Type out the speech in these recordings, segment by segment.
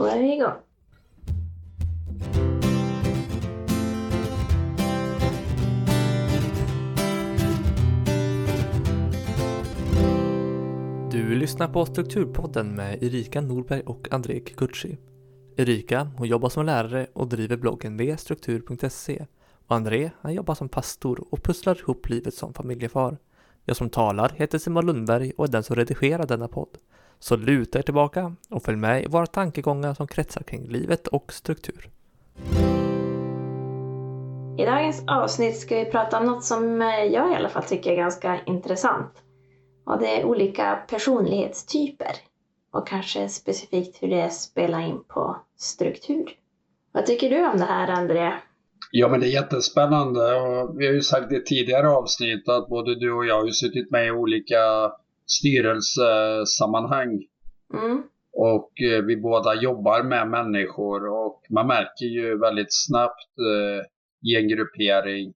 Då är vi igång. Du lyssnar på Strukturpodden med Erika Norberg och André Kikuchi. Erika, hon jobbar som lärare och driver bloggen vstruktur.se och André, han jobbar som pastor och pusslar ihop livet som familjefar. Jag som talar heter Simon Lundberg och är den som redigerar denna podd. Så luta er tillbaka och följ med i våra tankegångar som kretsar kring livet och struktur. I dagens avsnitt ska vi prata om något som jag i alla fall tycker är ganska intressant. Och det är olika personlighetstyper. Och kanske specifikt hur det spelar in på struktur. Vad tycker du om det här, André? Ja, men det är jättespännande. Och vi har ju sagt i tidigare avsnitt att både du och jag har ju suttit med i olika styrelsesammanhang. Mm. Och eh, vi båda jobbar med människor och man märker ju väldigt snabbt eh, i en gruppering,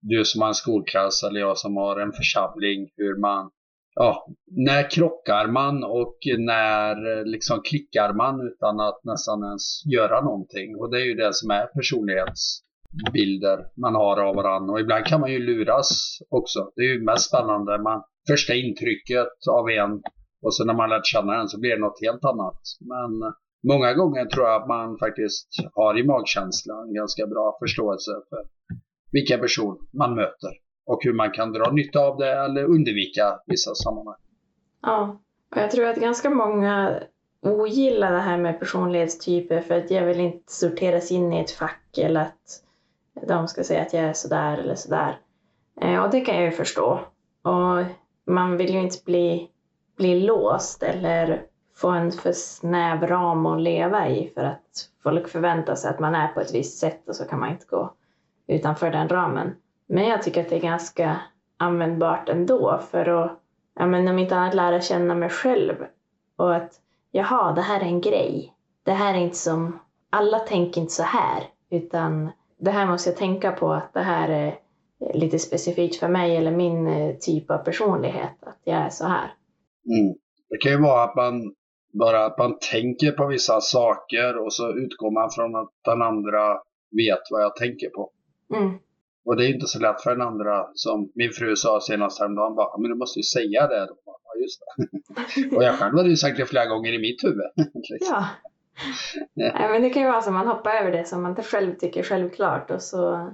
du som har en skolklass eller jag som har en församling, hur man Ja, när krockar man och när eh, liksom klickar man utan att nästan ens göra någonting. Och det är ju det som är personlighetsbilder man har av varandra. Och ibland kan man ju luras också. Det är ju mest spännande. Man, första intrycket av en och sen när man lärt känna den så blir det något helt annat. Men eh, många gånger tror jag att man faktiskt har i magkänslan ganska bra förståelse för vilken person man möter och hur man kan dra nytta av det eller undvika vissa sammanhang. Ja, och jag tror att ganska många ogillar det här med personlighetstyper för att jag vill inte sorteras in i ett fack eller att de ska säga att jag är sådär eller sådär. Eh, och det kan jag ju förstå. Och man vill ju inte bli, bli låst eller få en för snäv ram att leva i för att folk förväntar sig att man är på ett visst sätt och så kan man inte gå utanför den ramen. Men jag tycker att det är ganska användbart ändå för att, ja men om inte annat lära känna mig själv. Och att, jaha, det här är en grej. Det här är inte som, alla tänker inte så här, utan det här måste jag tänka på att det här är lite specifikt för mig eller min eh, typ av personlighet, att jag är så här. Mm. Det kan ju vara att man bara att man tänker på vissa saker och så utgår man från att den andra vet vad jag tänker på. Mm. Och det är inte så lätt för den andra, som min fru sa senast häromdagen, bara, men du måste ju säga det. Bara, ja, just det. och jag själv hade ju sagt det flera gånger i mitt huvud. liksom. Ja. ja. men det kan ju vara så, man hoppar över det som man inte själv tycker självklart och så eh,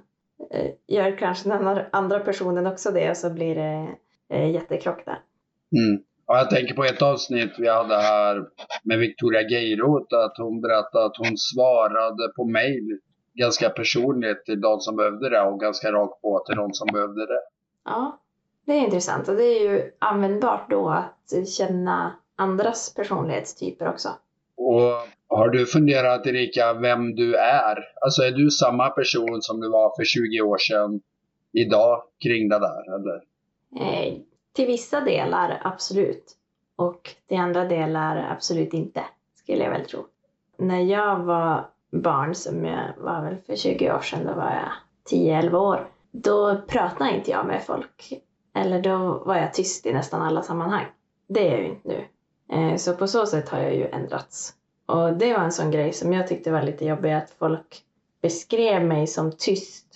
gör kanske den andra personen också det och så blir det eh, jättekrock där. Mm. Ja, jag tänker på ett avsnitt vi hade här med Victoria Geiroth, att hon berättade att hon svarade på mail ganska personligt till de som behövde det och ganska rakt på till de som behövde det. Ja, det är intressant och det är ju användbart då att känna andras personlighetstyper också. Och har du funderat Erika vem du är? Alltså är du samma person som du var för 20 år sedan idag kring det där eller? Eh, till vissa delar absolut. Och till andra delar absolut inte, skulle jag väl tro. När jag var barn som jag var väl för 20 år sedan, då var jag 10-11 år. Då pratade inte jag med folk. Eller då var jag tyst i nästan alla sammanhang. Det är jag ju inte nu. Eh, så på så sätt har jag ju ändrats. Och det var en sån grej som jag tyckte var lite jobbig, att folk beskrev mig som tyst.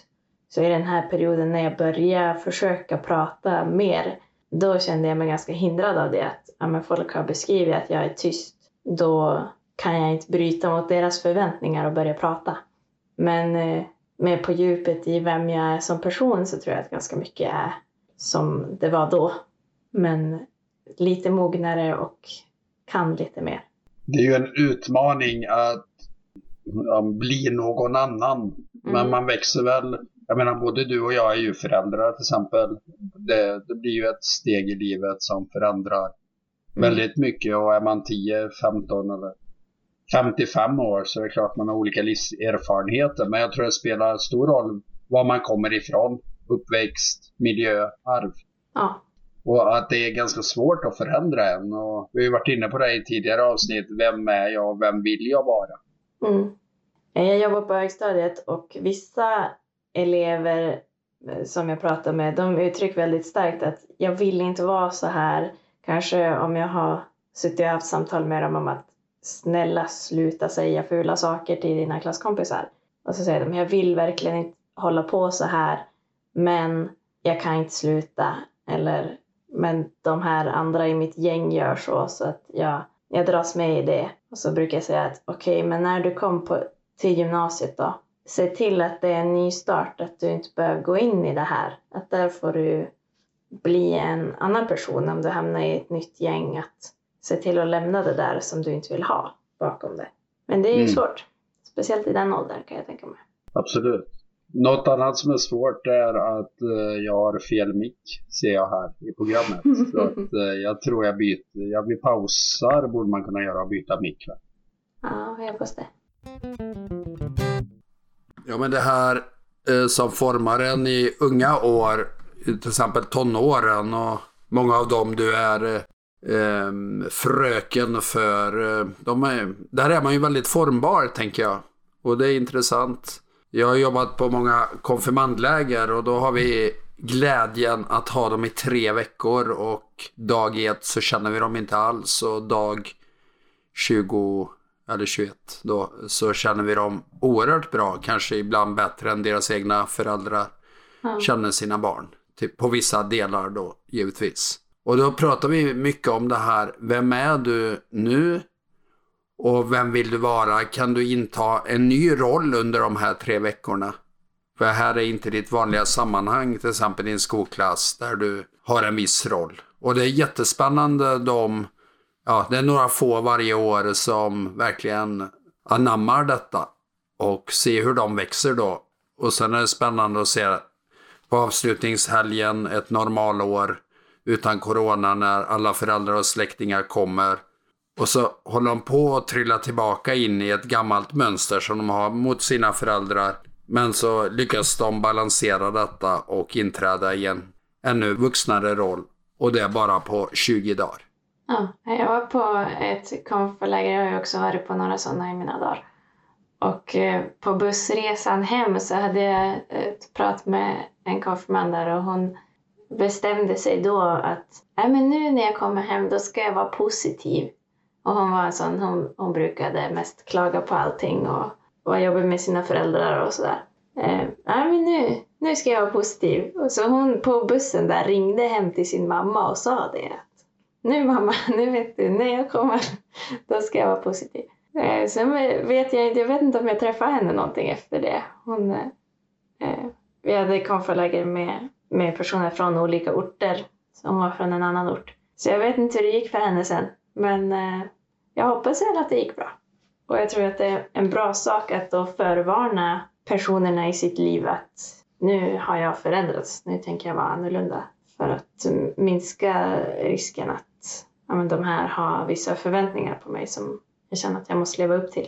Så i den här perioden när jag började försöka prata mer, då kände jag mig ganska hindrad av det. Att ja, men folk har beskrivit att jag är tyst. Då kan jag inte bryta mot deras förväntningar och börja prata. Men eh, med på djupet i vem jag är som person så tror jag att ganska mycket är som det var då. Men lite mognare och kan lite mer. Det är ju en utmaning att bli någon annan. Mm. Men man växer väl. Jag menar både du och jag är ju föräldrar till exempel. Det, det blir ju ett steg i livet som förändrar mm. väldigt mycket. Och är man 10, 15 eller 55 år så är det klart man har olika livserfarenheter. Men jag tror det spelar stor roll var man kommer ifrån. Uppväxt, miljö, arv. Ja. Och att det är ganska svårt att förändra en. Och vi har ju varit inne på det i tidigare avsnitt. Vem är jag och vem vill jag vara? Mm. Eh, jag jobbar på högstadiet och vissa elever eh, som jag pratar med, de uttrycker väldigt starkt att jag vill inte vara så här. Kanske om jag har suttit och haft samtal med dem om att snälla sluta säga fula saker till dina klasskompisar. Och så säger de, jag vill verkligen inte hålla på så här, men jag kan inte sluta. Eller, men de här andra i mitt gäng gör så, så att jag, jag dras med i det. Och så brukar jag säga att okej, okay, men när du kom på, till gymnasiet då, se till att det är en ny start, att du inte behöver gå in i det här. Att där får du bli en annan person om du hamnar i ett nytt gäng. Att se till att lämna det där som du inte vill ha bakom det. Men det är ju mm. svårt. Speciellt i den åldern kan jag tänka mig. Absolut. Något annat som är svårt är att uh, jag har fel mick, ser jag här i programmet. Så att, uh, jag tror jag byter, jag blir pausar borde man kunna göra och byta mick. Ja, jag hoppas det. Ja, men det här uh, som formar en i unga år, till exempel tonåren och många av dem du är eh, fröken för. Eh, de är, där är man ju väldigt formbar tänker jag. Och det är intressant. Jag har jobbat på många konfirmandläger och då har vi glädjen att ha dem i tre veckor och dag ett så känner vi dem inte alls och dag 20 eller 21 då så känner vi dem oerhört bra, kanske ibland bättre än deras egna föräldrar ja. känner sina barn. Typ på vissa delar då givetvis. Och då pratar vi mycket om det här, vem är du nu? Och vem vill du vara? Kan du inta en ny roll under de här tre veckorna? För här är inte ditt vanliga sammanhang, till exempel din skolklass, där du har en viss roll. Och det är jättespännande de, ja, det är några få varje år som verkligen anammar detta. Och se hur de växer då. Och sen är det spännande att se på avslutningshelgen, ett normalår, utan corona när alla föräldrar och släktingar kommer. Och så håller de på att trilla tillbaka in i ett gammalt mönster som de har mot sina föräldrar. Men så lyckas de balansera detta och inträda i en ännu vuxnare roll. Och det är bara på 20 dagar. Ja, jag var på ett konfläger, jag har ju också varit på några sådana i mina dagar. Och eh, på bussresan hem så hade jag ett prat med en konfirmand och hon bestämde sig då att men nu när jag kommer hem då ska jag vara positiv. Och hon var en sån, hon, hon brukade mest klaga på allting och var jobbig med sina föräldrar och sådär. Eh, men nu, nu ska jag vara positiv. Och så hon på bussen där ringde hem till sin mamma och sa det. Att, nu mamma, nu vet du, när jag kommer då ska jag vara positiv. Eh, sen vet jag inte, jag vet inte om jag träffade henne någonting efter det. Hon, eh, eh vi hade konfaläger med med personer från olika orter Hon var från en annan ort. Så jag vet inte hur det gick för henne sen. Men eh, jag hoppas att det gick bra. Och jag tror att det är en bra sak att då förvarna personerna i sitt liv att nu har jag förändrats, nu tänker jag vara annorlunda. För att minska risken att ja, men de här har vissa förväntningar på mig som jag känner att jag måste leva upp till.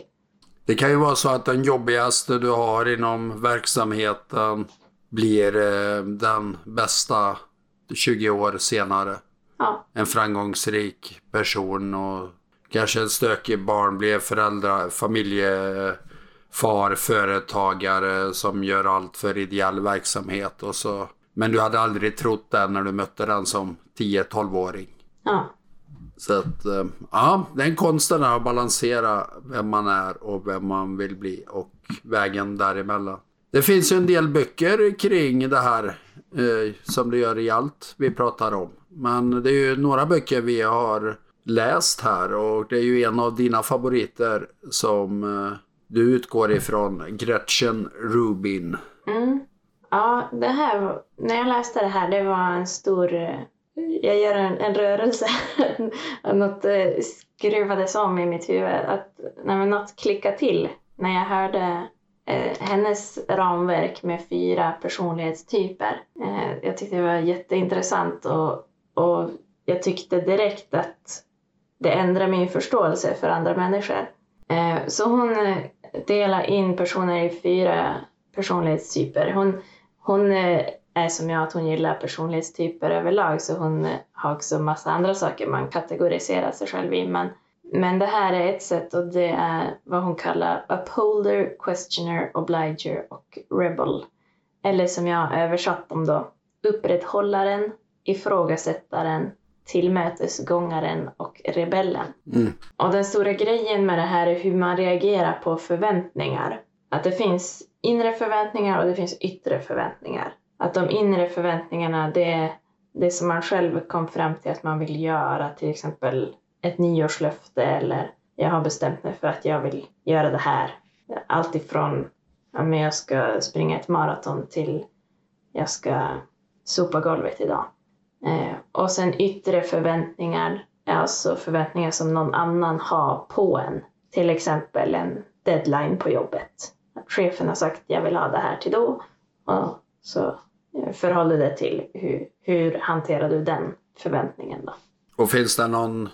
Det kan ju vara så att den jobbigaste du har inom verksamheten blir eh, den bästa 20 år senare. Ja. En framgångsrik person och kanske en stökig barn blir föräldrar, familjefar, företagare som gör allt för ideell verksamhet och så. Men du hade aldrig trott det när du mötte den som 10-12-åring. Ja. Så att, eh, ja, den konsten är att balansera vem man är och vem man vill bli och vägen däremellan. Det finns ju en del böcker kring det här eh, som det gör i allt vi pratar om. Men det är ju några böcker vi har läst här och det är ju en av dina favoriter som eh, du utgår ifrån, Gretchen Rubin. Mm. Ja, det här, när jag läste det här, det var en stor... Eh, jag gör en, en rörelse. något eh, skruvades om i mitt huvud. Att, nej, något klickade till när jag hörde eh, hennes ramverk med fyra personlighetstyper. Eh, jag tyckte det var jätteintressant och, och jag tyckte direkt att det ändrade min förståelse för andra människor. Eh, så hon eh, delar in personer i fyra personlighetstyper. Hon, hon eh, är som jag, att hon gillar personlighetstyper överlag så hon har också massa andra saker man kategoriserar sig själv i. Men men det här är ett sätt och det är vad hon kallar upholder, questioner, obliger och rebel. Eller som jag har översatt dem då, upprätthållaren, ifrågasättaren, tillmötesgångaren och rebellen. Mm. Och den stora grejen med det här är hur man reagerar på förväntningar. Att det finns inre förväntningar och det finns yttre förväntningar. Att de inre förväntningarna, det är det som man själv kom fram till att man vill göra, till exempel ett nyårslöfte eller jag har bestämt mig för att jag vill göra det här. Allt ifrån att jag ska springa ett maraton till jag ska sopa golvet idag. Eh, och sen yttre förväntningar alltså förväntningar som någon annan har på en. Till exempel en deadline på jobbet. Att chefen har sagt jag vill ha det här till då. Och så förhåller det till hur, hur hanterar du den förväntningen då? Och finns det någon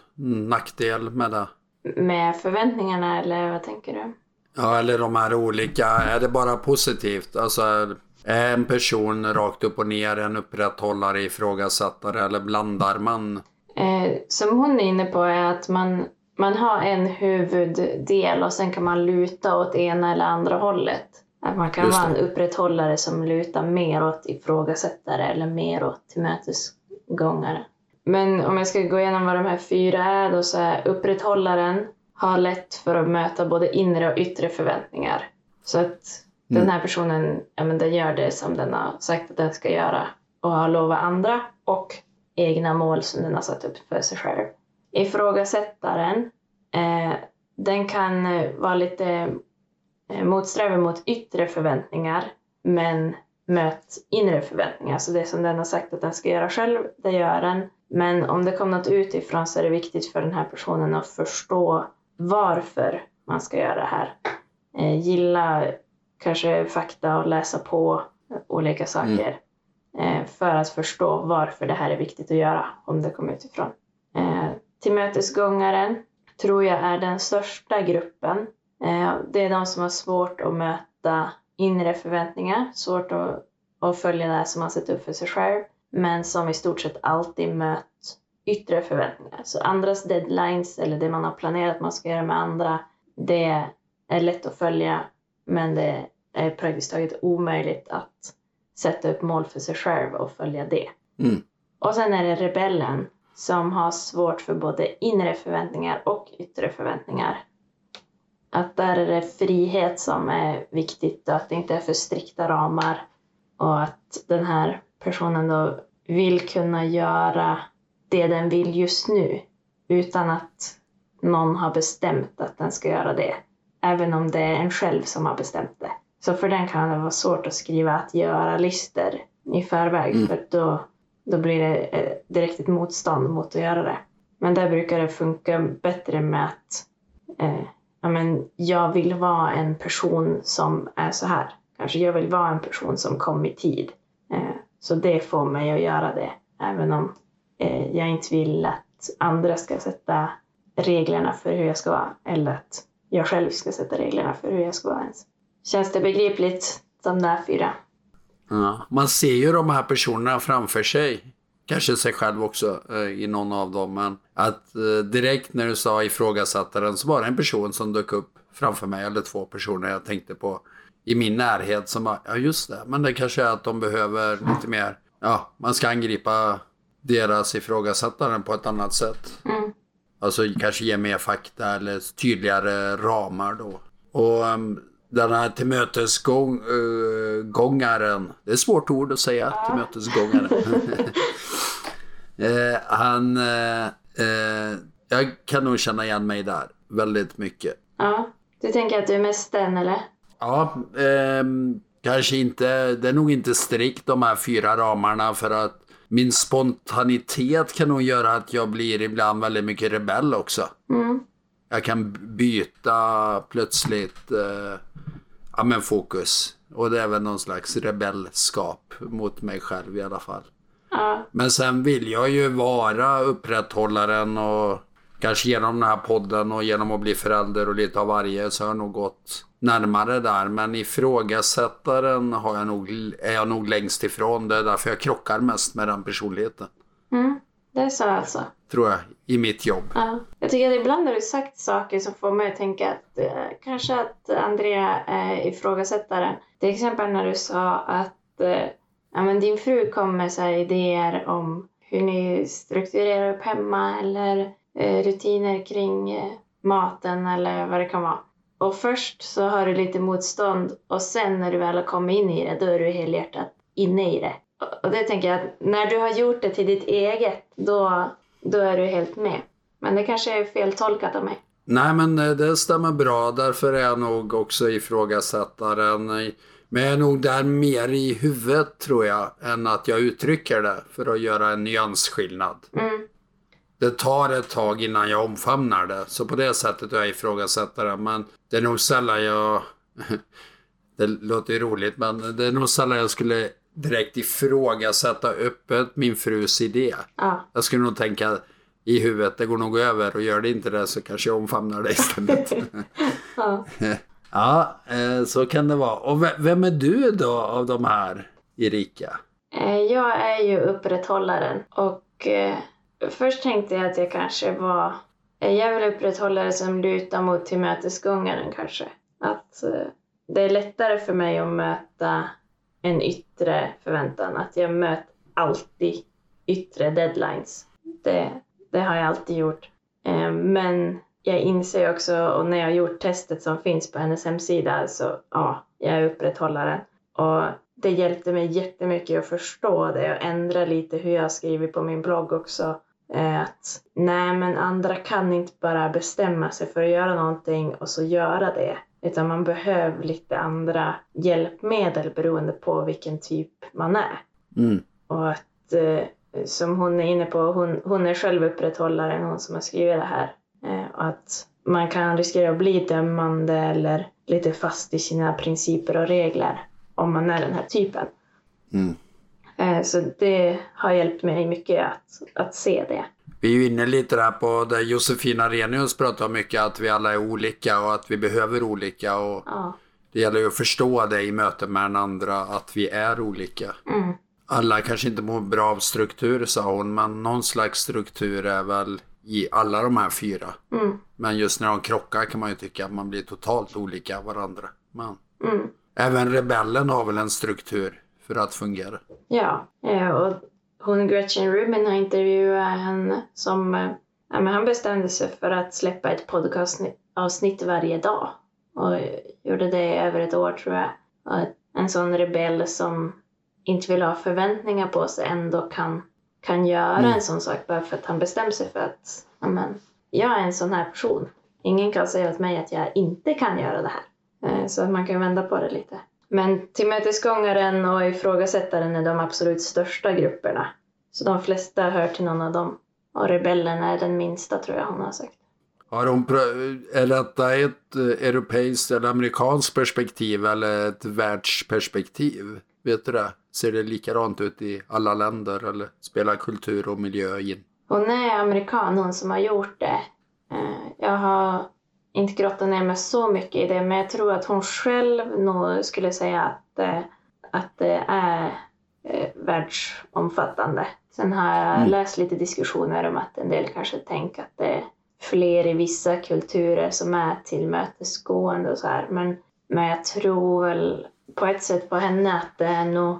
nackdel med det? Med förväntningarna eller vad tänker du? Ja, eller de här olika. Är det bara positivt? Alltså, en person rakt upp och ner en upprätthållare, ifrågasättare eller blandar man? Eh, som hon är inne på är att man, man har en huvuddel och sen kan man luta åt ena eller andra hållet. Att man kan vara en upprätthållare som lutar mer åt ifrågasättare eller mer åt tillmötesgångare. Men om jag ska gå igenom vad de här fyra är då så är upprätthållaren har lätt för att möta både inre och yttre förväntningar. Så att mm. den här personen ja, men den gör det som den har sagt att den ska göra och har lovat andra och egna mål som den har satt upp för sig själv. Ifrågasättaren, eh, den kan eh, vara lite eh, motsträvig mot yttre förväntningar men möt inre förväntningar. Så det som den har sagt att den ska göra själv, det gör den. Men om det kommer något utifrån så är det viktigt för den här personen att förstå varför man ska göra det här. Eh, gilla kanske fakta och läsa på olika saker mm. för att förstå varför det här är viktigt att göra om det kommer utifrån. Eh, tillmötesgångaren tror jag är den största gruppen. Eh, det är de som har svårt att möta inre förväntningar, svårt att, att följa det som man sett upp för sig själv, men som i stort sett alltid mött yttre förväntningar. Så andras deadlines eller det man har planerat man ska göra med andra, det är lätt att följa, men det är praktiskt taget omöjligt att sätta upp mål för sig själv och följa det. Mm. Och sen är det rebellen som har svårt för både inre förväntningar och yttre förväntningar. Att där är det frihet som är viktigt och att det inte är för strikta ramar och att den här personen då vill kunna göra det den vill just nu utan att någon har bestämt att den ska göra det. Även om det är en själv som har bestämt det. Så för den kan det vara svårt att skriva att göra-listor i förväg mm. för då, då blir det eh, direkt ett motstånd mot att göra det. Men där brukar det funka bättre med att eh, ja, men jag vill vara en person som är så här. Kanske jag vill vara en person som kom i tid. Eh, så det får mig att göra det. Även om eh, jag inte vill att andra ska sätta reglerna för hur jag ska vara. Eller att jag själv ska sätta reglerna för hur jag ska vara ens. Känns det begripligt, de där fyra? Ja, man ser ju de här personerna framför sig. Kanske sig själv också eh, i någon av dem. Men att eh, direkt när du sa ifrågasättaren så var det en person som dök upp framför mig. Eller två personer jag tänkte på i min närhet som bara, ja just det. Men det kanske är att de behöver lite mer, ja man ska angripa deras ifrågasättaren på ett annat sätt. Mm. Alltså kanske ge mer fakta eller tydligare ramar då. Och um, den här tillmötesgångaren, uh, det är ett svårt ord att säga, ja. tillmötesgångaren. uh, han, uh, jag kan nog känna igen mig där väldigt mycket. Ja, du tänker att du är mest den eller? Ja, um, kanske inte, det är nog inte strikt de här fyra ramarna för att min spontanitet kan nog göra att jag blir ibland väldigt mycket rebell också. Mm. Jag kan byta plötsligt eh, ja, men fokus. Och det är väl någon slags rebellskap mot mig själv i alla fall. Ja. Men sen vill jag ju vara upprätthållaren och kanske genom den här podden och genom att bli förälder och lite av varje så har jag nog gått närmare där. Men ifrågasättaren har jag nog, är jag nog längst ifrån. Det är därför jag krockar mest med den personligheten. Mm, det är så alltså? Tror jag, i mitt jobb. Ja. Jag tycker att ibland har du sagt saker som får mig att tänka att eh, kanske att Andrea är ifrågasättaren. Till exempel när du sa att eh, ja, men din fru kom med så idéer om hur ni strukturerar upp hemma eller rutiner kring eh, maten eller vad det kan vara. Och först så har du lite motstånd och sen när du väl har kommit in i det, då är du helhjärtat inne i det. Och det tänker jag att när du har gjort det till ditt eget, då, då är du helt med. Men det kanske är feltolkat av mig. Nej, men eh, det stämmer bra. Därför är jag nog också ifrågasättaren. Men jag är nog där mer i huvudet tror jag, än att jag uttrycker det för att göra en nyansskillnad. Mm. Det tar ett tag innan jag omfamnar det. Så på det sättet är jag ifrågasättaren. Men det är nog sällan jag... det låter ju roligt, men det är nog sällan jag skulle direkt ifrågasätta öppet min frus idé. Ja. Jag skulle nog tänka i huvudet, det går nog över och gör det inte det så kanske jag omfamnar det istället. ja. ja, eh, så kan det vara. Och ve- vem är du då av de här, Erika? Eh, Jag är ju upprätthållaren och eh, först tänkte jag att jag kanske var eh, jag vill upprätthålla upprätthållare som lutar mot tillmötesgångaren kanske. Att eh, det är lättare för mig att möta en yttre förväntan. Att jag möter alltid yttre deadlines. Det, det har jag alltid gjort. Eh, men jag inser också, och när jag har gjort testet som finns på hennes hemsida, så ja, jag är upprätthållaren. Och det hjälpte mig jättemycket att förstå det och ändra lite hur jag skriver på min blogg också. Att nej, men andra kan inte bara bestämma sig för att göra någonting och så göra det. Utan man behöver lite andra hjälpmedel beroende på vilken typ man är. Mm. Och att, eh, som hon är inne på, hon, hon är själv upprätthållaren, hon som har skrivit det här. Eh, och att man kan riskera att bli dömande eller lite fast i sina principer och regler om man är den här typen. Mm. Eh, så det har hjälpt mig mycket att, att se det. Vi är ju inne lite där på det Josefina Arrhenius pratar om mycket, att vi alla är olika och att vi behöver olika. Och Ja. det gäller ju att förstå det i mötet med den andra, att vi är olika. Mm. Alla kanske inte mår bra av struktur, sa hon, men någon slags struktur är väl i alla de här fyra. Mm. Men just när de krockar kan man ju tycka att man blir totalt olika varandra. Men Mm. även rebellen har väl en struktur för att fungera. Ja, eh, och hon Gretchen Rubin har intervjuat henne som, eh, ja, men han bestämde sig för att släppa ett podcastavsnitt varje dag. Och gjorde det i över ett år tror jag. Och en sån rebell som inte vill ha förväntningar på sig ändå kan, kan göra Mm. en sån sak bara för att han bestämmer sig för att ja, men, jag är en sån här person. Ingen kan säga åt mig att jag inte kan göra det här. Eh, Så att man kan vända på det lite. Men tillmötesgångaren och ifrågasättaren är de absolut största grupperna. Så de flesta hör till någon av dem. Och rebellen är den minsta tror jag hon har sagt. Har hon är detta ett eh, europeiskt eller amerikanskt perspektiv eller ett världsperspektiv? Vet du det? Ser det likadant ut i alla länder eller spelar kultur och miljö in? Hon är amerikan, hon som har gjort det. Eh, Jag har inte grottat ner mig så mycket i det, men jag tror att hon själv nog skulle säga att, eh, att det är eh, världsomfattande. Sen har jag Mm. läst lite diskussioner om att en del kanske tänker att det är fler i vissa kulturer som är tillmötesgående och så här. Men, men jag tror väl på ett sätt på henne att det är nog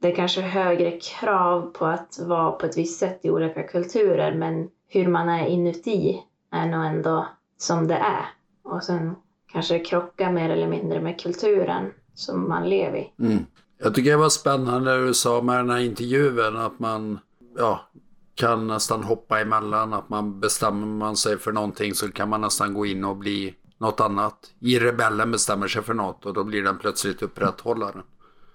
det är kanske högre krav på att vara på ett visst sätt i olika kulturer men hur man är inuti är nog ändå som det är. Och sen kanske det krockar mer eller mindre med kulturen som man lever i. Mm. Jag tycker det var spännande det du sa med den här intervjun att man ja, kan nästan hoppa emellan. Att man bestämmer man sig för någonting så kan man nästan gå in och bli något annat. I rebellen bestämmer sig för något och då blir den plötsligt upprätthållaren.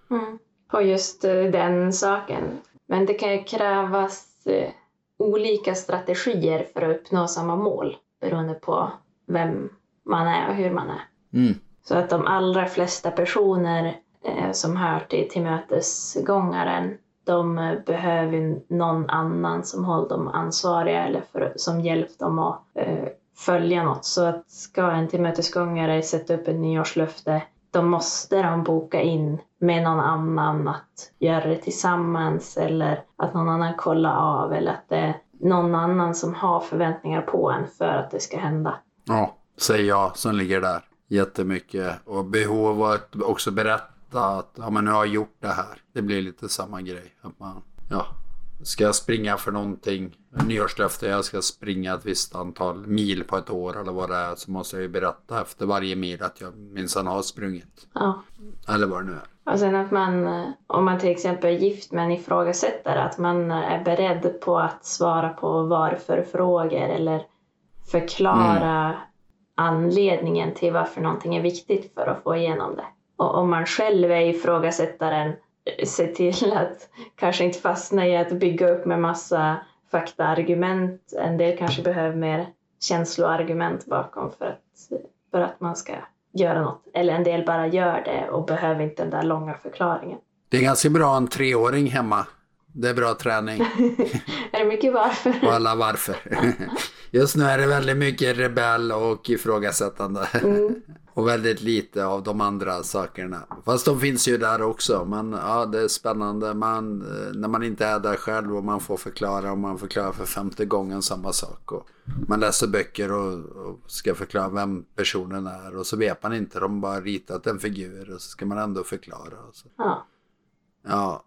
Mm. På just eh, den saken. Men det kan ju krävas eh, olika strategier för att uppnå samma mål beroende på vem man är och hur man är. Mm. Så att de allra flesta personer eh, som hör till tillmötesgångaren, de eh, behöver någon annan som håller dem ansvariga eller för, som hjälper dem att eh, följa något. Så att ska en tillmötesgångare sätta upp ett nyårslöfte, då måste de boka in med någon annan att göra det tillsammans eller att någon annan kollar av eller att det är någon annan som har förväntningar på en för att det ska hända. Ja, säger jag som ligger där. Jättemycket. Och behov av att också berätta att ja, men nu har jag gjort det här. Det blir lite samma grej. Att man, ja, Ska jag springa för någonting, nyårslöfte, jag ska springa ett visst antal mil på ett år eller vad det är, så måste jag ju berätta efter varje mil att jag minsann har sprungit. Ja. Eller vad det nu är. Och sen att man, eh, om man till exempel är gift med en ifrågasättare, att man är beredd på att svara på varför-frågor eller förklara anledningen till varför någonting är viktigt för att få igenom det. Och om man själv är ifrågasättaren, eh, se till att kanske inte fastna i att bygga upp med massa faktaargument. En del kanske behöver mer känsloargument bakom för att, för att man ska göra något. Eller en del bara gör det och behöver inte den där långa förklaringen. Det är ganska bra att ha en treåring hemma. Det är bra träning. är det mycket varför? Och alla varför. Just nu är det väldigt mycket rebell och ifrågasättande. Mm. Och väldigt lite av de andra sakerna. Fast de finns ju där också. Men ja, det är spännande. Man, eh, när man inte är där själv och man får förklara och man förklarar för femte gången samma sak. Och man läser böcker och, och ska förklara vem personen är. Och så vet man inte. De har bara ritat en figur och så ska man ändå förklara. Ja. Ja.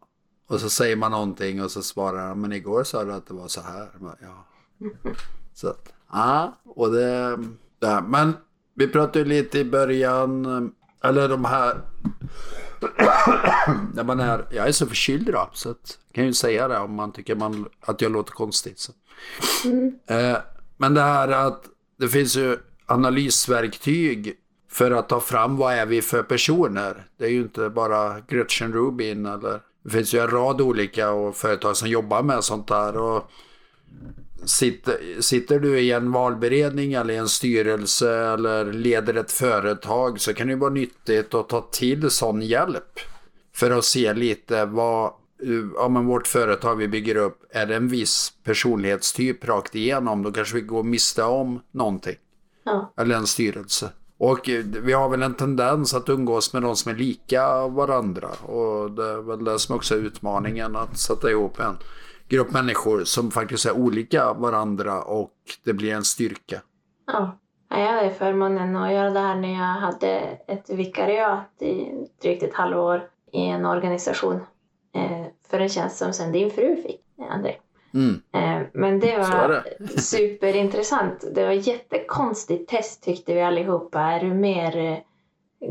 Och så säger man någonting och så svarar han, men igår sa du att det var så här. Bara, Ja. Så att, ja, och det, det. Men vi pratade lite i början, eller de här, när man är, jag är så förkyld idag så att, jag kan ju säga det om man tycker man, att jag låter konstigt. Så. Eh, men det här att det finns ju analysverktyg för att ta fram vad är vi för personer. Det är ju inte bara Gretchen Rubin eller det finns ju en rad olika och företag som jobbar med sånt där. Och sitter, sitter du i en valberedning eller i en styrelse eller leder ett företag så kan det ju vara nyttigt att ta till sån hjälp. För att se lite vad, ja men vårt företag vi bygger upp, är det en viss personlighetstyp rakt igenom då kanske vi går miste om någonting. Ja. Eller en styrelse. Och eh, vi har väl en tendens att umgås med de som är lika varandra. Och det är väl det som också är utmaningen att sätta ihop en grupp människor som faktiskt är olika varandra och det blir en styrka. Ja. Jag hade förmånen att göra det här när jag hade ett vikariat i drygt ett halvår i en organisation eh, för en tjänst som sen din fru fick, André. Mm. Eh, Men det var superintressant. Det var jättekonstigt test tyckte vi allihopa. Är du mer eh,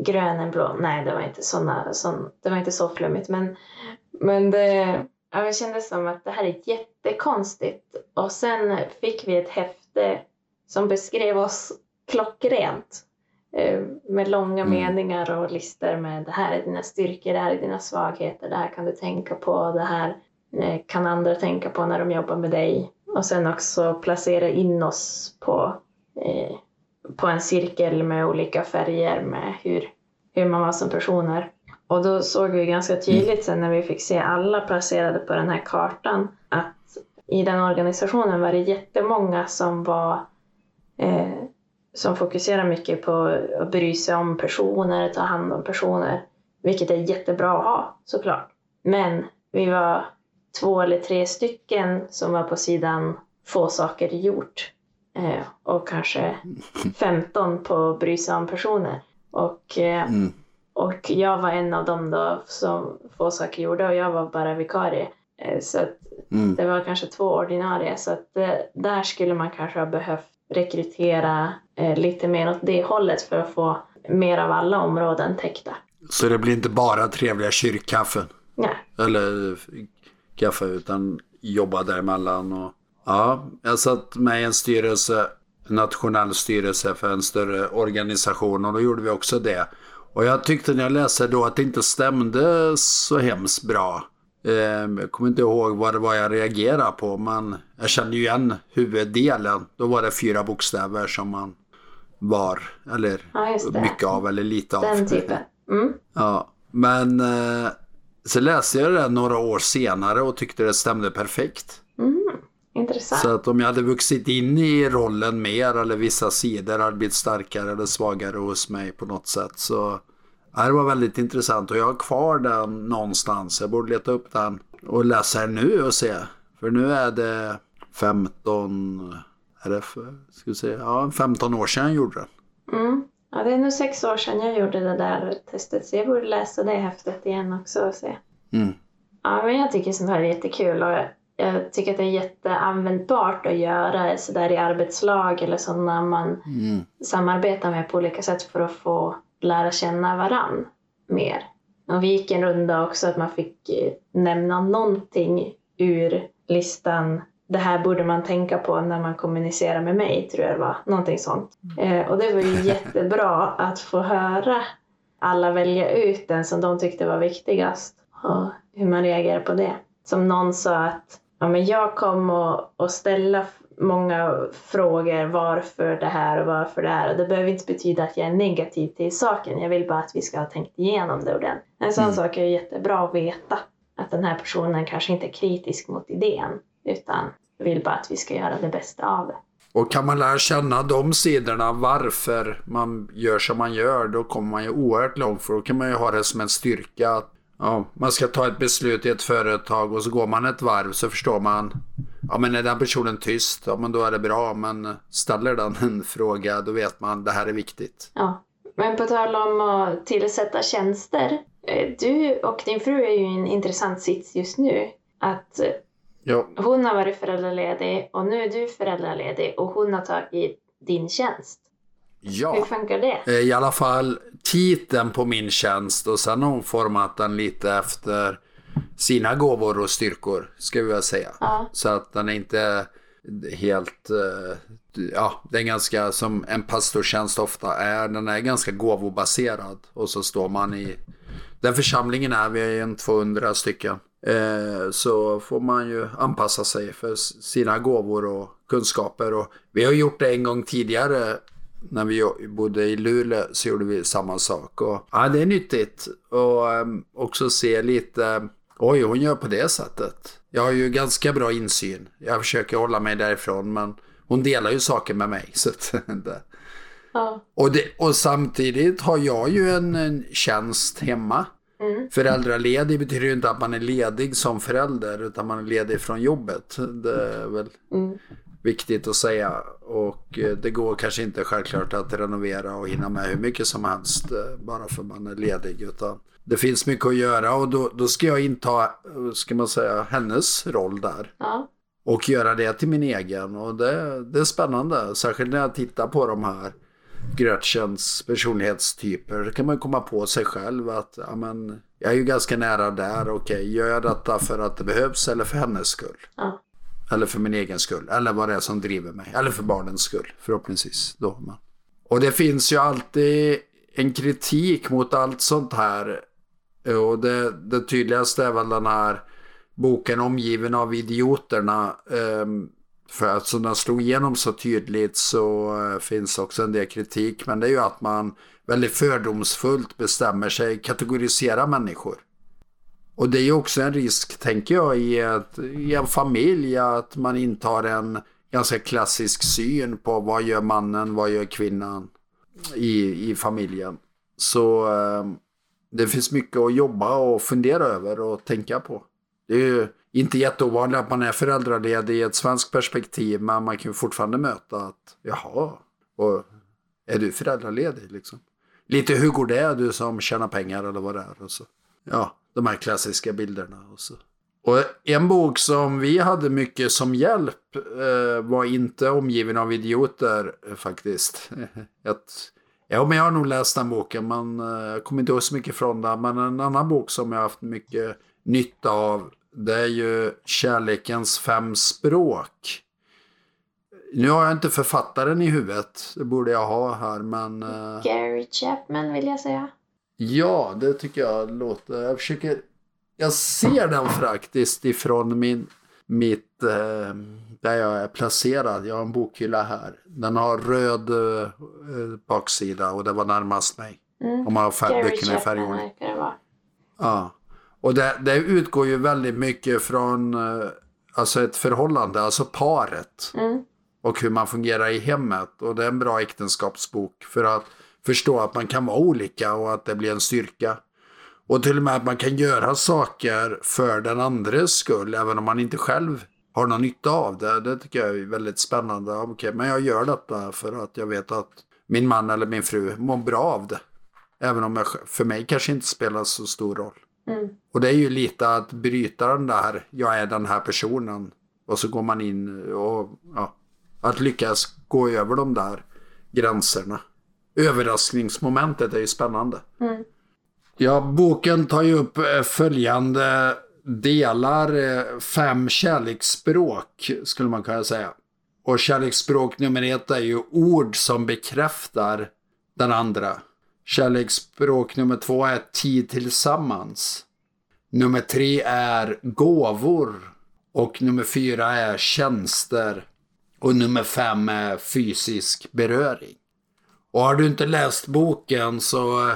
grön än blå? Nej, det var inte, såna, sån, det var inte så flummigt. Men, men det, ja, det kändes som att det här är jättekonstigt. Och sen fick vi ett häfte som beskrev oss klockrent. Eh, Med långa Mm. meningar och listor med det här är dina styrkor, det här är dina svagheter, det här kan du tänka på, det här Eh, kan andra tänka på när de jobbar med dig. Och sen också placera in oss på, eh, på en cirkel med olika färger med hur, hur man var som personer. Och då såg vi ganska tydligt sen när vi fick se alla placerade på den här kartan att i den organisationen var det jättemånga som var eh, som fokuserar mycket på att bry sig om personer, ta hand om personer. Vilket är jättebra att ha såklart. Men vi var två eller tre stycken som var på sidan få saker gjort. Eh, och kanske 15 på bry sig om personer. Och, eh, Mm. och jag var en av dem då som få saker gjorde och jag var bara vikarie. Eh, så Mm. det var kanske två ordinarie så att eh, där skulle man kanske ha behövt rekrytera eh, lite mer åt det hållet för att få mer av alla områden täckta. Så det blir inte bara trevliga kyrkkaffen. Nej. Eller kaffe utan jobba däremellan. Och, ja, jag satt med i en styrelse, en nationell styrelse för en större organisation och då gjorde vi också det. Och jag tyckte när jag läste då att det inte stämde så hemskt bra. Eh, Jag kommer inte ihåg vad det var jag reagerade på men jag kände ju igen huvuddelen. Då var det fyra bokstäver som man var, eller Ja, mycket av eller lite av. Den typen. Mm. Ja, men eh, så läste jag det där några år senare och tyckte det stämde perfekt. Mm. Intressant. Så att om jag hade vuxit in i rollen mer eller vissa sidor hade blivit starkare eller svagare hos mig på något sätt. Så det var väldigt intressant och jag har kvar den någonstans. Jag borde leta upp den och läsa den nu och se. För nu är det 15, är det för, ska vi se, ja 15 år sedan jag gjorde den. Mm. Ja, det är nu sex år sedan jag gjorde det där testet så jag borde läsa det häftet igen också och se. Mm. Ja, men jag tycker sånt här är jättekul och jag tycker att det är jätteanvändbart att göra sådär i arbetslag eller så när man Mm. samarbetar med på olika sätt för att få lära känna varann mer. Och vi gick en runda också att man fick eh, nämna någonting ur listan. Det här borde man tänka på när man kommunicerar med mig, tror jag det var. Någonting sånt. Eh, och det var ju jättebra att få höra alla välja ut den som de tyckte var viktigast och hur man reagerar på det. Som någon sa att ja, men jag kom och, och ställa många frågor varför det här och varför det här och det behöver inte betyda att jag är negativ till saken. Jag vill bara att vi ska ha tänkt igenom det ordentligt. En sån Mm. sak är jättebra att veta. Att den här personen kanske inte är kritisk mot idén utan vill bara att vi ska göra det bästa av det. Och kan man lära känna de sidorna varför man gör som man gör, då kommer man ju oerhört långt. För då kan man ju ha det som en styrka. Att, ja, man ska ta ett beslut i ett företag och så går man ett varv så förstår man. Ja men är den personen tyst, ja men då är det bra. Men ställer den en fråga då vet man det här är viktigt. Ja. Men på tal om att tillsätta tjänster. eh, Du och din fru är ju i en intressant sits just nu. Att Ja, hon har varit föräldraledig och nu är du föräldraledig och hon har tagit din tjänst. Hur ja. funkar det? Eh, i alla fall titeln på min tjänst och sen har hon format den lite efter sina gåvor och styrkor, ska väl säga. Ja. Så att den är inte helt, eh, ja, det är ganska som en pastortjänst ofta är, den är ganska gåvobaserad. Och så står man i, den församlingen är vi en 200 stycken. Eh, så får man ju anpassa sig för sina gåvor och kunskaper. Och vi har gjort det en gång tidigare när vi bodde i Luleå så gjorde vi samma sak. Och, ja, det är nyttigt. Och ehm, också se lite, oj hon gör på det sättet. Jag har ju ganska bra insyn. Jag försöker hålla mig därifrån men hon delar ju saker med mig. Så att. Ja. Och, det, och samtidigt har jag ju en, en tjänst hemma. Mm. Föräldraledig betyder ju inte att man är ledig som förälder utan man är ledig från jobbet. Det är väl Mm. viktigt att säga. Och eh, det går kanske inte självklart att renovera och hinna med hur mycket som helst eh, bara för man är ledig. Utan det finns mycket att göra och då, då ska jag inta, eh, ska man säga, hennes roll där. Ja. Och göra det till min egen. Och det, det är spännande. Särskilt när jag tittar på de här Gretchens personlighetstyper. Kan man komma på sig själv att ja, men, jag är ju ganska nära där. Okej, gör jag detta för att det behövs eller för hennes skull? Ja. Eller för min egen skull. Eller vad det är som driver mig. Eller för barnens skull. Förhoppningsvis. Då. Men. Och det finns ju alltid en kritik mot allt sånt här. Och det, det tydligaste är väl den här boken Omgiven av idioterna. Ehm, för att som den slog igenom så tydligt så eh, finns också en del kritik. Men det är ju att man väldigt fördomsfullt bestämmer sig, kategorisera människor. Och det är ju också en risk, tänker jag, i, ett, i en familj att man intar en ganska klassisk syn på vad gör mannen, vad gör kvinnan i, i familjen. Så eh, det finns mycket att jobba och fundera över och tänka på. Det är ju inte jätteovanligt att man är föräldraledig i ett svenskt perspektiv, men man kan ju fortfarande möta att jaha, och är du föräldraledig liksom? Lite hur går det, du som tjänar pengar eller vad det är? Och så. Ja, de här klassiska bilderna. Och, så. och en bok som vi hade mycket som hjälp eh, var inte omgiven av idioter eh, faktiskt. Ett, ja, men jag har nog läst den boken, men eh, jag kommer inte ihåg så mycket från den. Men en annan bok som jag har haft mycket nytta av, det är ju Kärlekens fem språk. Nu har jag inte författaren i huvudet, det borde jag ha här, men... eh, Gary Chapman vill jag säga. Ja, det tycker jag låter... Jag försöker... Jag ser den faktiskt ifrån min, mitt... Eh, där jag är placerad. Jag har en bokhylla här. Den har röd eh, baksida och det var närmast mig. Mm. Om man har färg, Gary Chapman verkar det vara. Ja. Och det, det utgår ju väldigt mycket från eh, alltså ett förhållande, alltså paret. Mm. Och hur man fungerar i hemmet. Och det är en bra äktenskapsbok för att förstå att man kan vara olika och att det blir en styrka. Och till och med att man kan göra saker för den andres skull även om man inte själv har någon nytta av det. Det tycker jag är väldigt spännande. Okej, men jag gör detta för att jag vet att min man eller min fru mår bra av det. Även om jag, för mig kanske inte spelar så stor roll. Mm. Och det är ju lite att bryta den där, jag är den här personen. Och så går man in och ja, att lyckas gå över de där gränserna. Överraskningsmomentet är ju spännande. Mm. Ja, boken tar ju upp eh, följande delar. eh, Fem kärleksspråk skulle man kunna säga. Och kärleksspråk nummer ett är ju ord som bekräftar den andra. Kärleksspråk nummer två är tid tillsammans. Nummer tre är gåvor. Och nummer fyra är tjänster. Och nummer fem är fysisk beröring. Och har du inte läst boken så eh,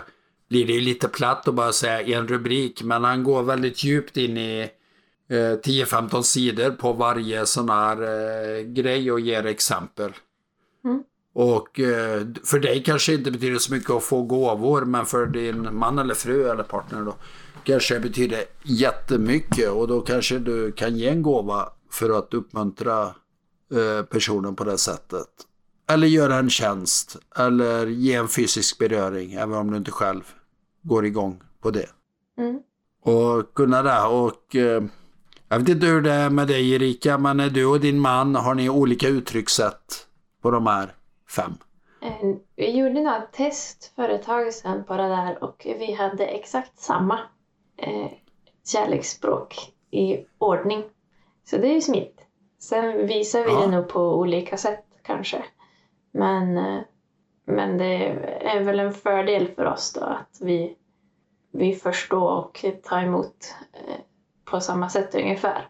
blir det ju lite platt att bara säga en rubrik. Men han går väldigt djupt in i eh, 10-15 sidor på varje sån här eh, grej och ger exempel. Mm. Och eh, för dig kanske inte betyder så mycket att få gåvor men för din man eller fru eller partner då kanske det betyder jättemycket och då kanske du kan ge en gåva för att uppmuntra eh, personen på det sättet. Eller göra en tjänst eller ge en fysisk beröring även om du inte själv går igång på det. Mm. Och kunna det och eh, jag vet inte hur det är med dig Erika men är du och din man har ni olika uttryckssätt på de här fem? Eh, Vi gjorde några test för ett tag sedan på det där och vi hade exakt samma eh, kärleksspråk i ordning. Så det är ju smidigt. Sen visar vi Ja. det nog på olika sätt kanske. Men, eh, men det är väl en fördel för oss då att vi, vi förstår och tar emot eh, på samma sätt ungefär.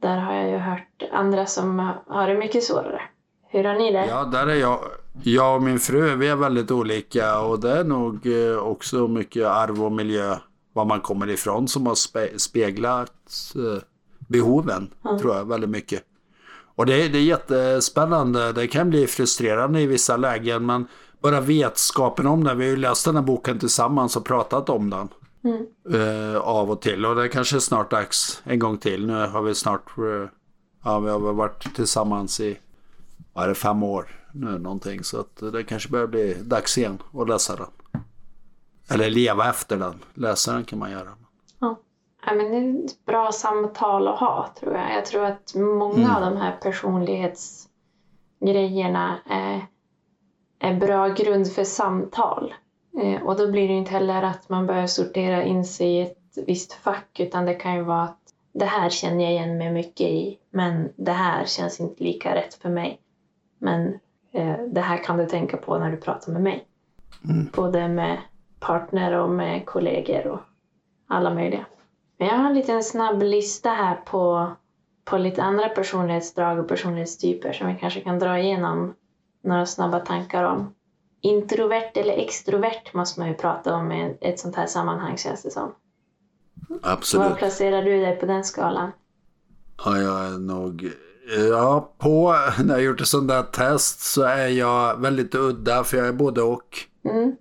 Där har jag ju hört andra som har det mycket svårare. Hur har ni det? Ja, där är jag. Jag och min fru, vi är väldigt olika och det är nog eh, också mycket arv och miljö, var man kommer ifrån, som har spe, speglat eh, behoven, Ja. tror jag, väldigt mycket. Och det, är- det är jättespännande. Det kan bli frustrerande i vissa lägen, men bara vetskapen om det. Vi har ju läst den här boken tillsammans och pratat om den. Mm. eh, av och till. Och det kanske är snart dags en gång till. Nu har vi snart, ja vi har varit tillsammans i, vad är det, fem år nu någonting. Så att det kanske börjar bli dags igen att läsa den. Eller leva efter den. Läsa den kan man göra. Ja. Ja, men det är ett bra samtal att ha tror jag. Jag tror att många Mm. av de här personlighetsgrejerna är, är bra grund för samtal. Eh, och då blir det inte heller att man börjar sortera in sig i ett visst fack utan det kan ju vara att det här känner jag igen mig mycket i men det här känns inte lika rätt för mig. Men det här kan du tänka på när du pratar med mig. Mm. Både med partner och med kollegor och alla möjliga. Men jag har en liten snabb lista här på, på lite andra personlighetsdrag och personlighetstyper som vi kanske kan dra igenom några snabba tankar om. Introvert eller extrovert måste man ju prata om i ett sånt här sammanhang känns det som. Absolut. Var placerar du dig på den skalan? Ja, jag är nog... Ja, på när jag gjort ett sånt där test så är jag väldigt udda för jag är både och. Mm.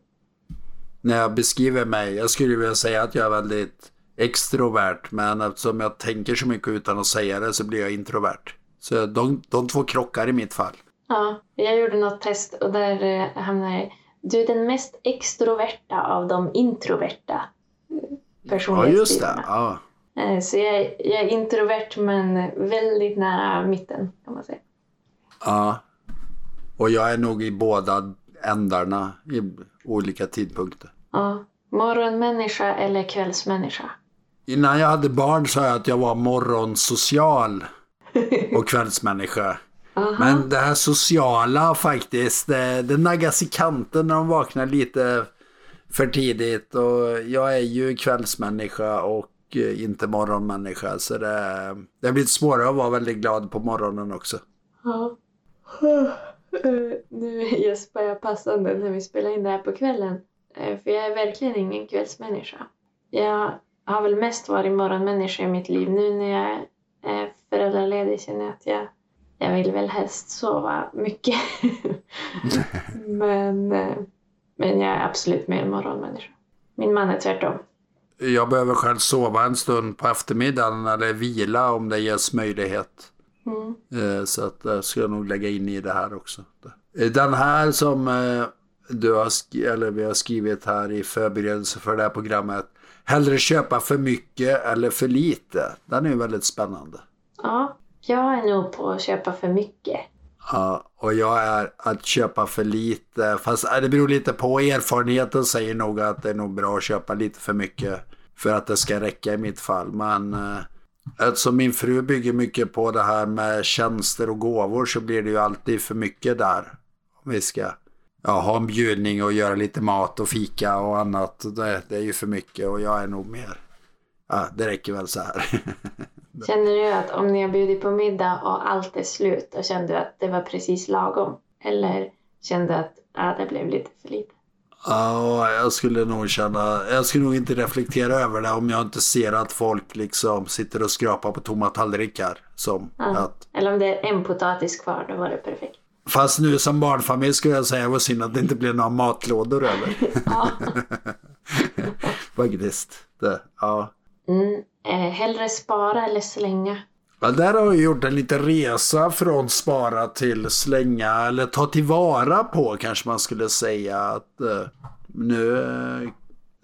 när jag beskriver mig, jag skulle vilja säga att jag är väldigt extrovert, men eftersom jag tänker så mycket utan att säga det så blir jag introvert. Så de, de två krockar i mitt fall. Ja, jag gjorde något test och där eh, hamnade jag Du är den mest extroverta av de introverta eh, Ja, personlighetstyperna. just det. Ja. Eh, Så jag är, jag är introvert men väldigt nära mitten kan man säga. ja. Och jag är nog i båda ändarna i olika tidpunkter. Ja. Morgonmänniska eller kvällsmänniska? Innan jag hade barn sa jag att jag var morgonsocial och kvällsmänniska. Men det här sociala faktiskt, det, det naggas i kanten när de vaknar lite för tidigt. Och jag är ju kvällsmänniska och eh, inte morgonmänniska. Så det, det blir svårare att vara väldigt glad på morgonen också. Ja. Eh, Nu gäspar jag passande när vi spelar in det här på kvällen. Eh, För jag är verkligen ingen kvällsmänniska. Jag har väl mest varit morgonmänniska i mitt liv. Nu när jag är föräldraledig känner jag att jag, jag vill väl helst sova mycket. men, men jag är absolut mer morgonmänniska. Min man är tvärtom. Jag behöver själv sova en stund på eftermiddagen eller vila om det ges möjlighet. Mm. Eh, Så att jag ska nog lägga in i det här också. Eh, Den här som eh, du har, eller vi har skrivit här i förberedelse för det här programmet. Hellre köpa för mycket eller för lite. Den är ju väldigt spännande. Ja, jag är nog på att köpa för mycket. Ja, och jag är att köpa för lite. Fast äh, det beror lite på. Erfarenheten säger nog att det är nog bra att köpa lite för mycket. För att det ska räcka i mitt fall. Men eftersom min fru bygger mycket på det här med tjänster och gåvor så blir det ju alltid för mycket där. Om vi ska ja, ha en bjudning och göra lite mat och fika och annat. Det, det är ju för mycket och jag är nog mer. Ja, det räcker väl så här. Känner du att om ni har bjudit på middag och allt är slut, då kände du att det var precis lagom? Eller kände du att ja, det blev lite för lite? Ja, jag skulle nog känna, jag skulle nog inte reflektera över det om jag inte ser att folk liksom sitter och skrapar på tomma tallrikar. Som Ja. att, Eller om det är en potatis kvar, då var det perfekt. fast nu som barnfamilj skulle jag säga det var synd att det inte blev några matlådor över. Faktiskt. Det, ja. Mm. Eh, hellre spara eller slänga? Ja, där har jag gjort en liten resa från spara till slänga eller ta tillvara på kanske man skulle säga. att eh, Nu eh,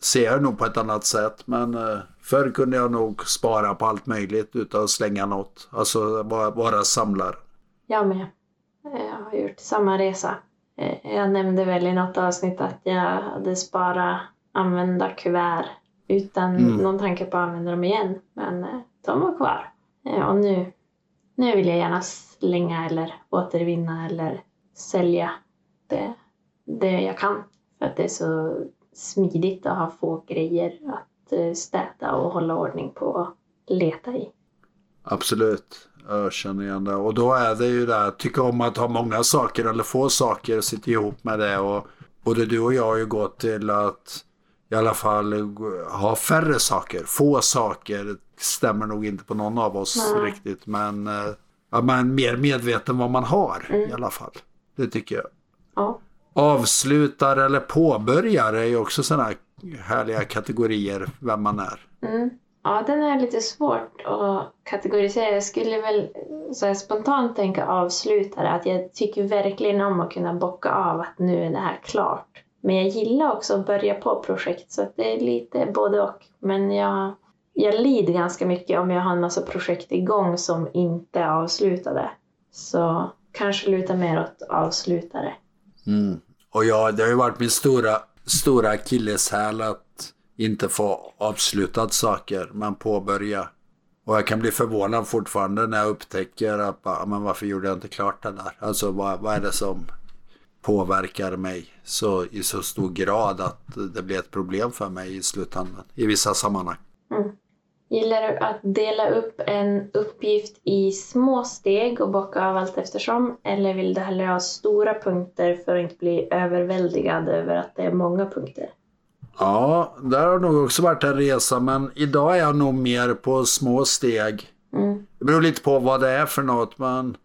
ser jag nog på ett annat sätt men eh, förr kunde jag nog spara på allt möjligt utan att slänga något. Alltså bara, bara samlar. Jag med. Eh, Jag har gjort samma resa. Eh, Jag nämnde väl i något avsnitt att jag hade sparat använda kuvert utan Mm. någon tanke på att använda dem igen. Men eh, de var kvar. Eh, Och nu, nu vill jag gärna slänga eller återvinna eller sälja det, det jag kan. För att det är så smidigt att ha få grejer att eh, städa och hålla ordning på och leta i. Absolut. Jag känner igen det. Och då är det ju det här, tycka om att ha många saker eller få saker, sitta ihop med det. Och både du och jag har ju gått till att i alla fall ha färre saker. Få saker stämmer nog inte på någon av oss Nej. riktigt. Men eh, att man är mer medveten vad man har i alla fall. Det tycker jag. Ja. Avslutar eller påbörjar är ju också sådana här härliga kategorier vem man är. Mm. Ja, den är lite svårt att kategorisera. Jag skulle väl så här spontant tänka avslutare. Att jag tycker verkligen om att kunna bocka av att nu är det här klart. Men jag gillar också att börja på projekt så att det är lite både och. Men jag, jag lider ganska mycket om jag har en massa projekt igång som inte är avslutade. Så kanske luta mer åt avslutare. Mm. Och ja, det har ju varit min stora, stora akilleshäl att inte få avslutat saker, men påbörja. Och jag kan bli förvånad fortfarande när jag upptäcker att ah, men varför gjorde jag inte klart det där? Alltså vad, vad är det som påverkar mig så, i så stor grad att det blir ett problem för mig i slutändan i vissa sammanhang. Gillar du att dela upp en uppgift i små steg och bocka av allt eftersom? Eller vill du hellre ha stora punkter för att inte bli överväldigad över att det är många punkter? Ja, där har nog också varit en resa men idag är jag nog mer på små steg. Mm. Det beror lite på vad det är för något. Men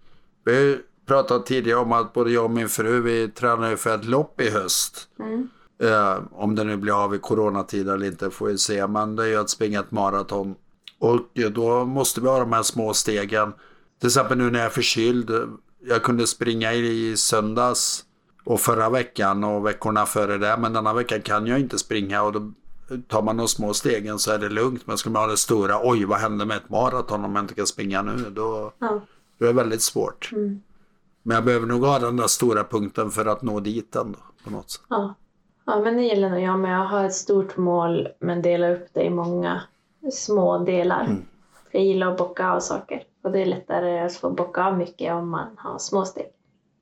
pratat tidigare om att både jag och min fru vi tränar för ett lopp i höst. Mm. Eh, om det nu blir av i coronatid eller inte får vi se. Men det är ju att springa ett maraton. Och då måste vi ha de här små stegen. Till exempel nu när jag är förkyld. Jag kunde springa i, i söndags och förra veckan och veckorna före det. Men denna veckan kan jag inte springa och då tar man de små stegen så är det lugnt. Men ska man ha det stora, oj vad händer med ett maraton om jag inte kan springa nu? Då, Ja. då är det väldigt svårt. Mm. Men jag behöver nog ha den där stora punkten för att nå dit ändå på något sätt. Ja. ja, men det gäller nog jag med. Jag har ett stort mål men delar upp det i många små delar. Mm. Jag gillar att bocka av saker. Och det är lättare att få bocka av mycket om man har små steg.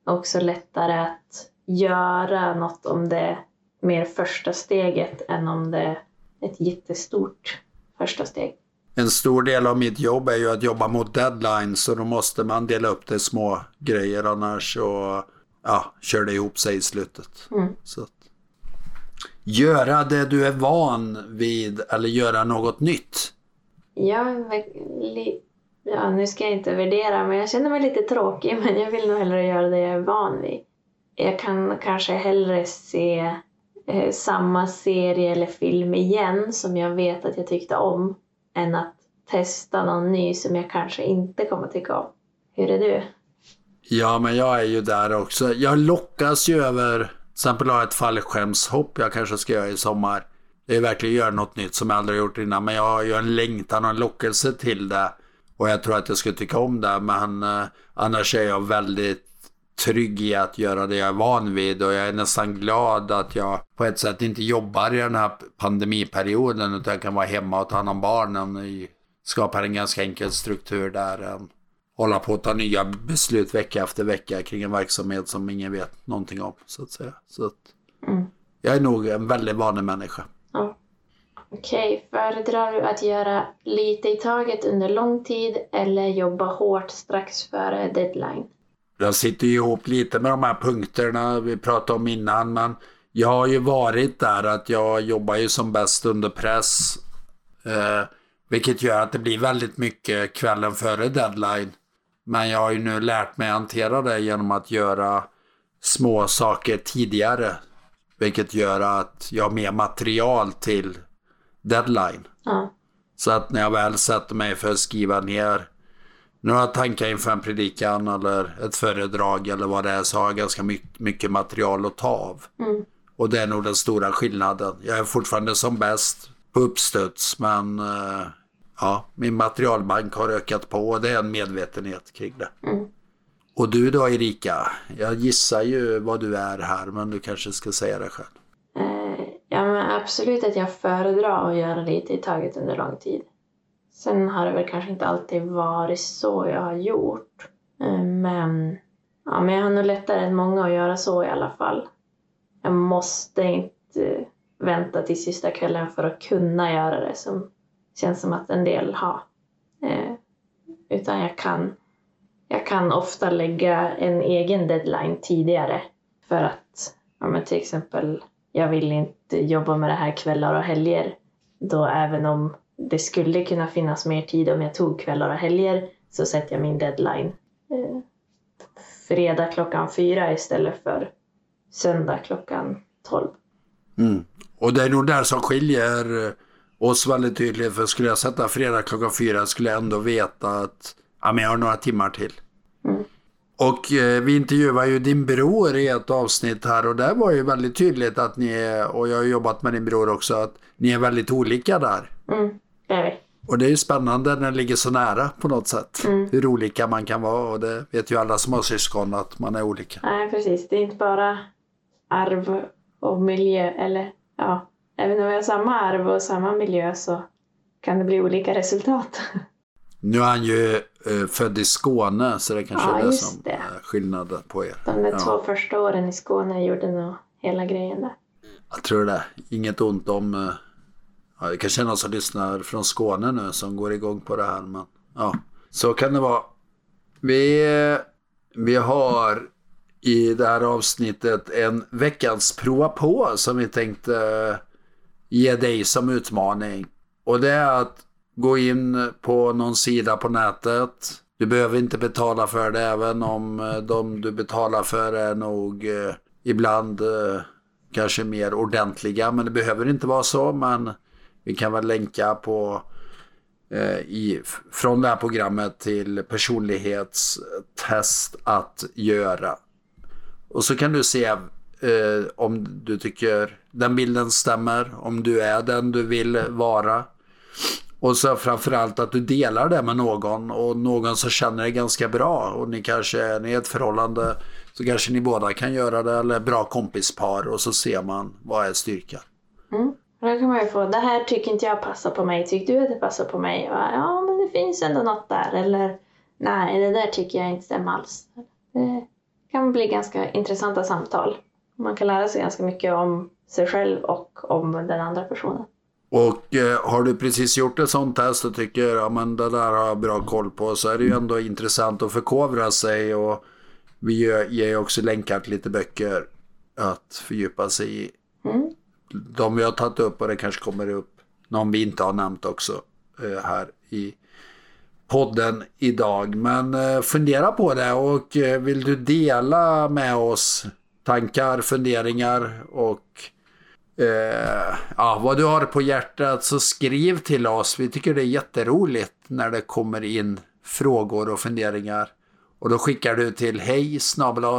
Också lättare att göra något om det är mer första steget än om det är ett jättestort första steg. En stor del av mitt jobb är ju att jobba mot deadlines så då måste man dela upp det i små grejer annars så ja, kör det ihop sig i slutet. Mm. Så att, göra det du är van vid eller göra något nytt. Jag ja, nu ska jag inte värdera, men jag känner mig lite tråkig. Men jag vill nog hellre göra det jag är van vid. Jag kan kanske hellre se eh, samma serie eller film igen som jag vet att jag tyckte om än att testa någon ny som jag kanske inte kommer tycka om. Hur är du? Ja, men jag är ju där också. Jag lockas ju över till exempel har jag ett fallskärmshopp jag kanske ska göra i sommar. Det är verkligen att göra något nytt som jag aldrig gjort innan. Men jag har ju en längtan och en lockelse till det. Och jag tror att jag skulle tycka om det. Men eh, annars är jag väldigt trygg i att göra det jag är van vid. Och jag är nästan glad att jag på ett sätt inte jobbar i den här pandemiperioden. Utan jag kan vara hemma och ta hand om barnen. Och skapar en ganska enkel struktur där. Än hålla på att ta nya beslut vecka efter vecka kring en verksamhet som ingen vet någonting om. Så att säga. Så att Mm. jag är nog en väldigt vanlig människa. Ja. Okej, föredrar du att göra lite i taget under lång tid eller jobba hårt strax före deadline? Jag sitter ju ihop lite med de här punkterna vi pratade om innan. Men jag har ju varit där att jag jobbar ju som bäst under press. Eh, vilket gör att det blir väldigt mycket kvällen före deadline. Men jag har ju nu lärt mig hantera det genom att göra små saker tidigare. Vilket gör att jag har mer material till deadline. Ja. Så att när jag väl sätter mig för att skriva ner några tankar inför en predikan eller ett föredrag eller vad det är så har jag ganska mycket, material att ta av. Mm. Och det är nog den stora skillnaden. Jag är fortfarande som bäst på uppstuds men eh, ja, min materialbank har ökat på och det är en medvetenhet kring det. Mm. Och du då Erika? Jag gissar ju vad du är här men du kanske ska säga det själv. Eh, ja, men absolut att jag föredrar att göra lite i taget under lång tid. Sen har det väl kanske inte alltid varit så jag har gjort. Eh, men, ja, men jag har nog lättare än många att göra så i alla fall. Jag måste inte vänta till sista kvällen för att kunna göra det som känns som att en del har. Eh, utan jag kan, jag kan ofta lägga en egen deadline tidigare för att ja, men till exempel jag vill inte jobba med det här kvällar och helger. Då även om det skulle kunna finnas mer tid om jag tog kvällar och helger så sätter jag min deadline eh, fredag klockan fyra istället för söndag klockan tolv. Mm. Och det är nog där som skiljer oss väldigt tydligt. För skulle jag sätta fredag klockan fyra skulle jag ändå veta att ja, men jag har några timmar till. Mm. Och eh, vi intervjuade ju din bror i ett avsnitt här och där var ju väldigt tydligt att ni är, och jag har jobbat med din bror också, att ni är väldigt olika där. Mm, vi. Och det är ju spännande när det ligger så nära på något sätt. Mm. Hur olika man kan vara och det vet ju alla som har syskon att man är olika. Nej, precis. Det är inte bara arv och miljö. Eller ja, även om vi har samma arv och samma miljö så kan det bli olika resultat. Nu är han ju eh, född i Skåne så det kanske Ja, är det som det. är skillnaden på er. De där Ja. två första åren i Skåne gjorde nog hela grejen där. Jag tror det. Inget ont om... Ja, det kanske är någon som lyssnar från Skåne nu som går igång på det här. Men ja, så kan det vara. Vi, vi har i det här avsnittet en veckans prova på som vi tänkte ge dig som utmaning. Och det är att gå in på någon sida på nätet. Du behöver inte betala för det även om eh, de du betalar för är nog eh, ibland eh, kanske mer ordentliga. Men det behöver inte vara så. Men vi kan väl länka på eh, i, från det här programmet till personlighetstest att göra. Och så kan du se eh, om du tycker den bilden stämmer, om du är den du vill vara. Och så framförallt att du delar det med någon och någon som känner dig ganska bra. Och ni kanske är i ett förhållande så kanske ni båda kan göra det eller bra kompispar och så ser man vad är styrkan. Mm. Och Då kan man ju få, det här tycker inte jag passar på mig, tycker du att det passar på mig? Och, ja, men det finns ändå något där. Eller, nej, det där tycker jag inte stämmer alls. Det kan bli ganska intressanta samtal. Man kan lära sig ganska mycket om sig själv och om den andra personen. Och eh, har du precis gjort ett sånt test och tycker ja, men det där har jag bra koll på så är det ju ändå intressant att förkovra sig och vi ger också länkar till lite böcker att fördjupa sig i. Mm. De vi har tagit upp och det kanske kommer upp någon vi inte har nämnt också eh, här i podden idag. Men eh, fundera på det och eh, vill du dela med oss tankar, funderingar och eh, ja, vad du har på hjärtat så skriv till oss. Vi tycker det är jätteroligt när det kommer in frågor och funderingar. Och då skickar du till hej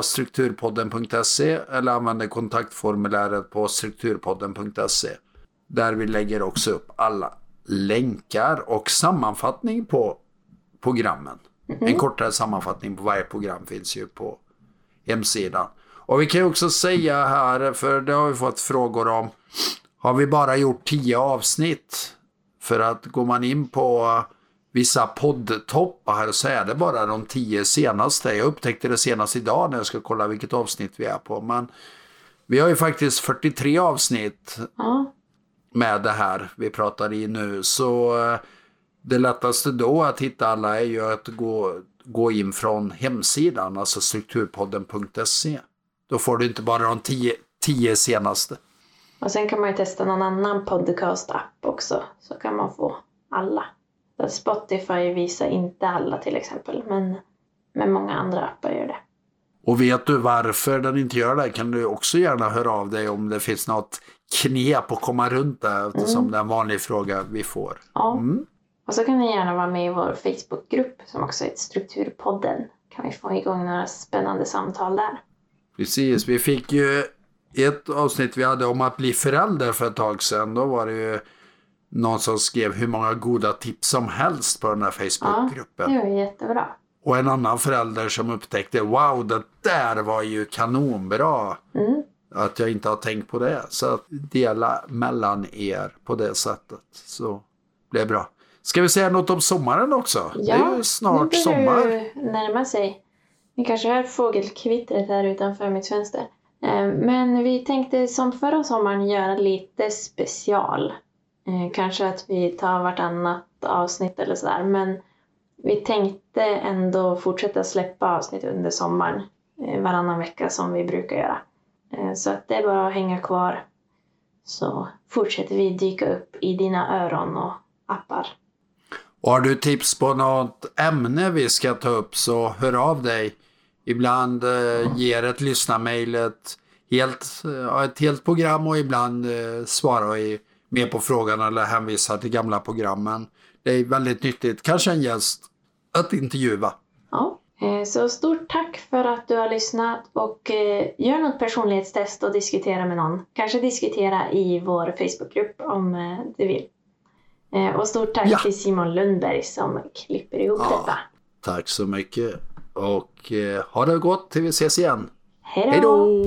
strukturpodden.se eller använder kontaktformuläret på strukturpodden.se. Där vi lägger också upp alla länkar och sammanfattning på programmen. Mm. En kortare sammanfattning på varje program finns ju på hemsidan. Och vi kan ju också säga här, för det har vi fått frågor om, har vi bara gjort tio avsnitt? För att går man in på vissa poddtoppar så är det bara de tio senaste. Jag upptäckte det senast idag när jag ska kolla vilket avsnitt vi är på. Men vi har ju faktiskt 43 avsnitt ja. med det här vi pratar i nu. Så eh, det lättaste då att hitta alla är ju att gå, gå in från hemsidan, alltså strukturpodden.se. Då får du inte bara de tio, tio senaste. Och sen kan man ju testa någon annan podcast-app också, så kan man få alla. Spotify visar inte alla till exempel, men, men många andra appar gör det. Och vet du varför den inte gör det kan du också gärna höra av dig om det finns något knep att komma runt det eftersom mm. det är en vanlig fråga vi får. Ja. Mm. Och så kan ni gärna vara med i vår Facebookgrupp som också heter Strukturpodden. Kan vi få igång några spännande samtal där. Precis, vi fick ju ett avsnitt vi hade om att bli förälder för ett tag sedan. Då var det ju någon som skrev hur många goda tips som helst på den här Facebookgruppen. Ja, det var jättebra. Och en annan förälder som upptäckte wow, det där var ju kanonbra. Mm. Att jag inte har tänkt på det. Så att dela mellan er på det sättet. Så blir det bra. Ska vi säga något om sommaren också? Ja, det är ju snart nu sommar. Det närma sig. Ni kanske hör fågelkvittret här utanför mitt fönster. Eh, men vi tänkte som förra sommaren göra lite special. Eh, kanske att vi tar vartannat avsnitt eller sådär. Men vi tänkte ändå fortsätta släppa avsnitt under sommaren. Eh, varannan vecka som vi brukar göra. Eh, så att det är bara att hänga kvar. Så fortsätter vi dyka upp i dina öron och appar. Och har du tips på något ämne vi ska ta upp så hör av dig. Ibland eh, ger ett lyssnarmail ett helt, ett helt program och ibland eh, svarar vi mer på frågan eller hänvisar till gamla programmen. Det är väldigt nyttigt, kanske en gäst, att intervjua. Ja, eh, så stort tack för att du har lyssnat och eh, gör något personlighetstest och diskutera med någon. Kanske diskutera i vår Facebookgrupp om eh, du vill. Och stort tack ja. till Simon Lundberg som klipper ihop ja, detta. Tack så mycket och ha det gott till vi ses igen. Hej då!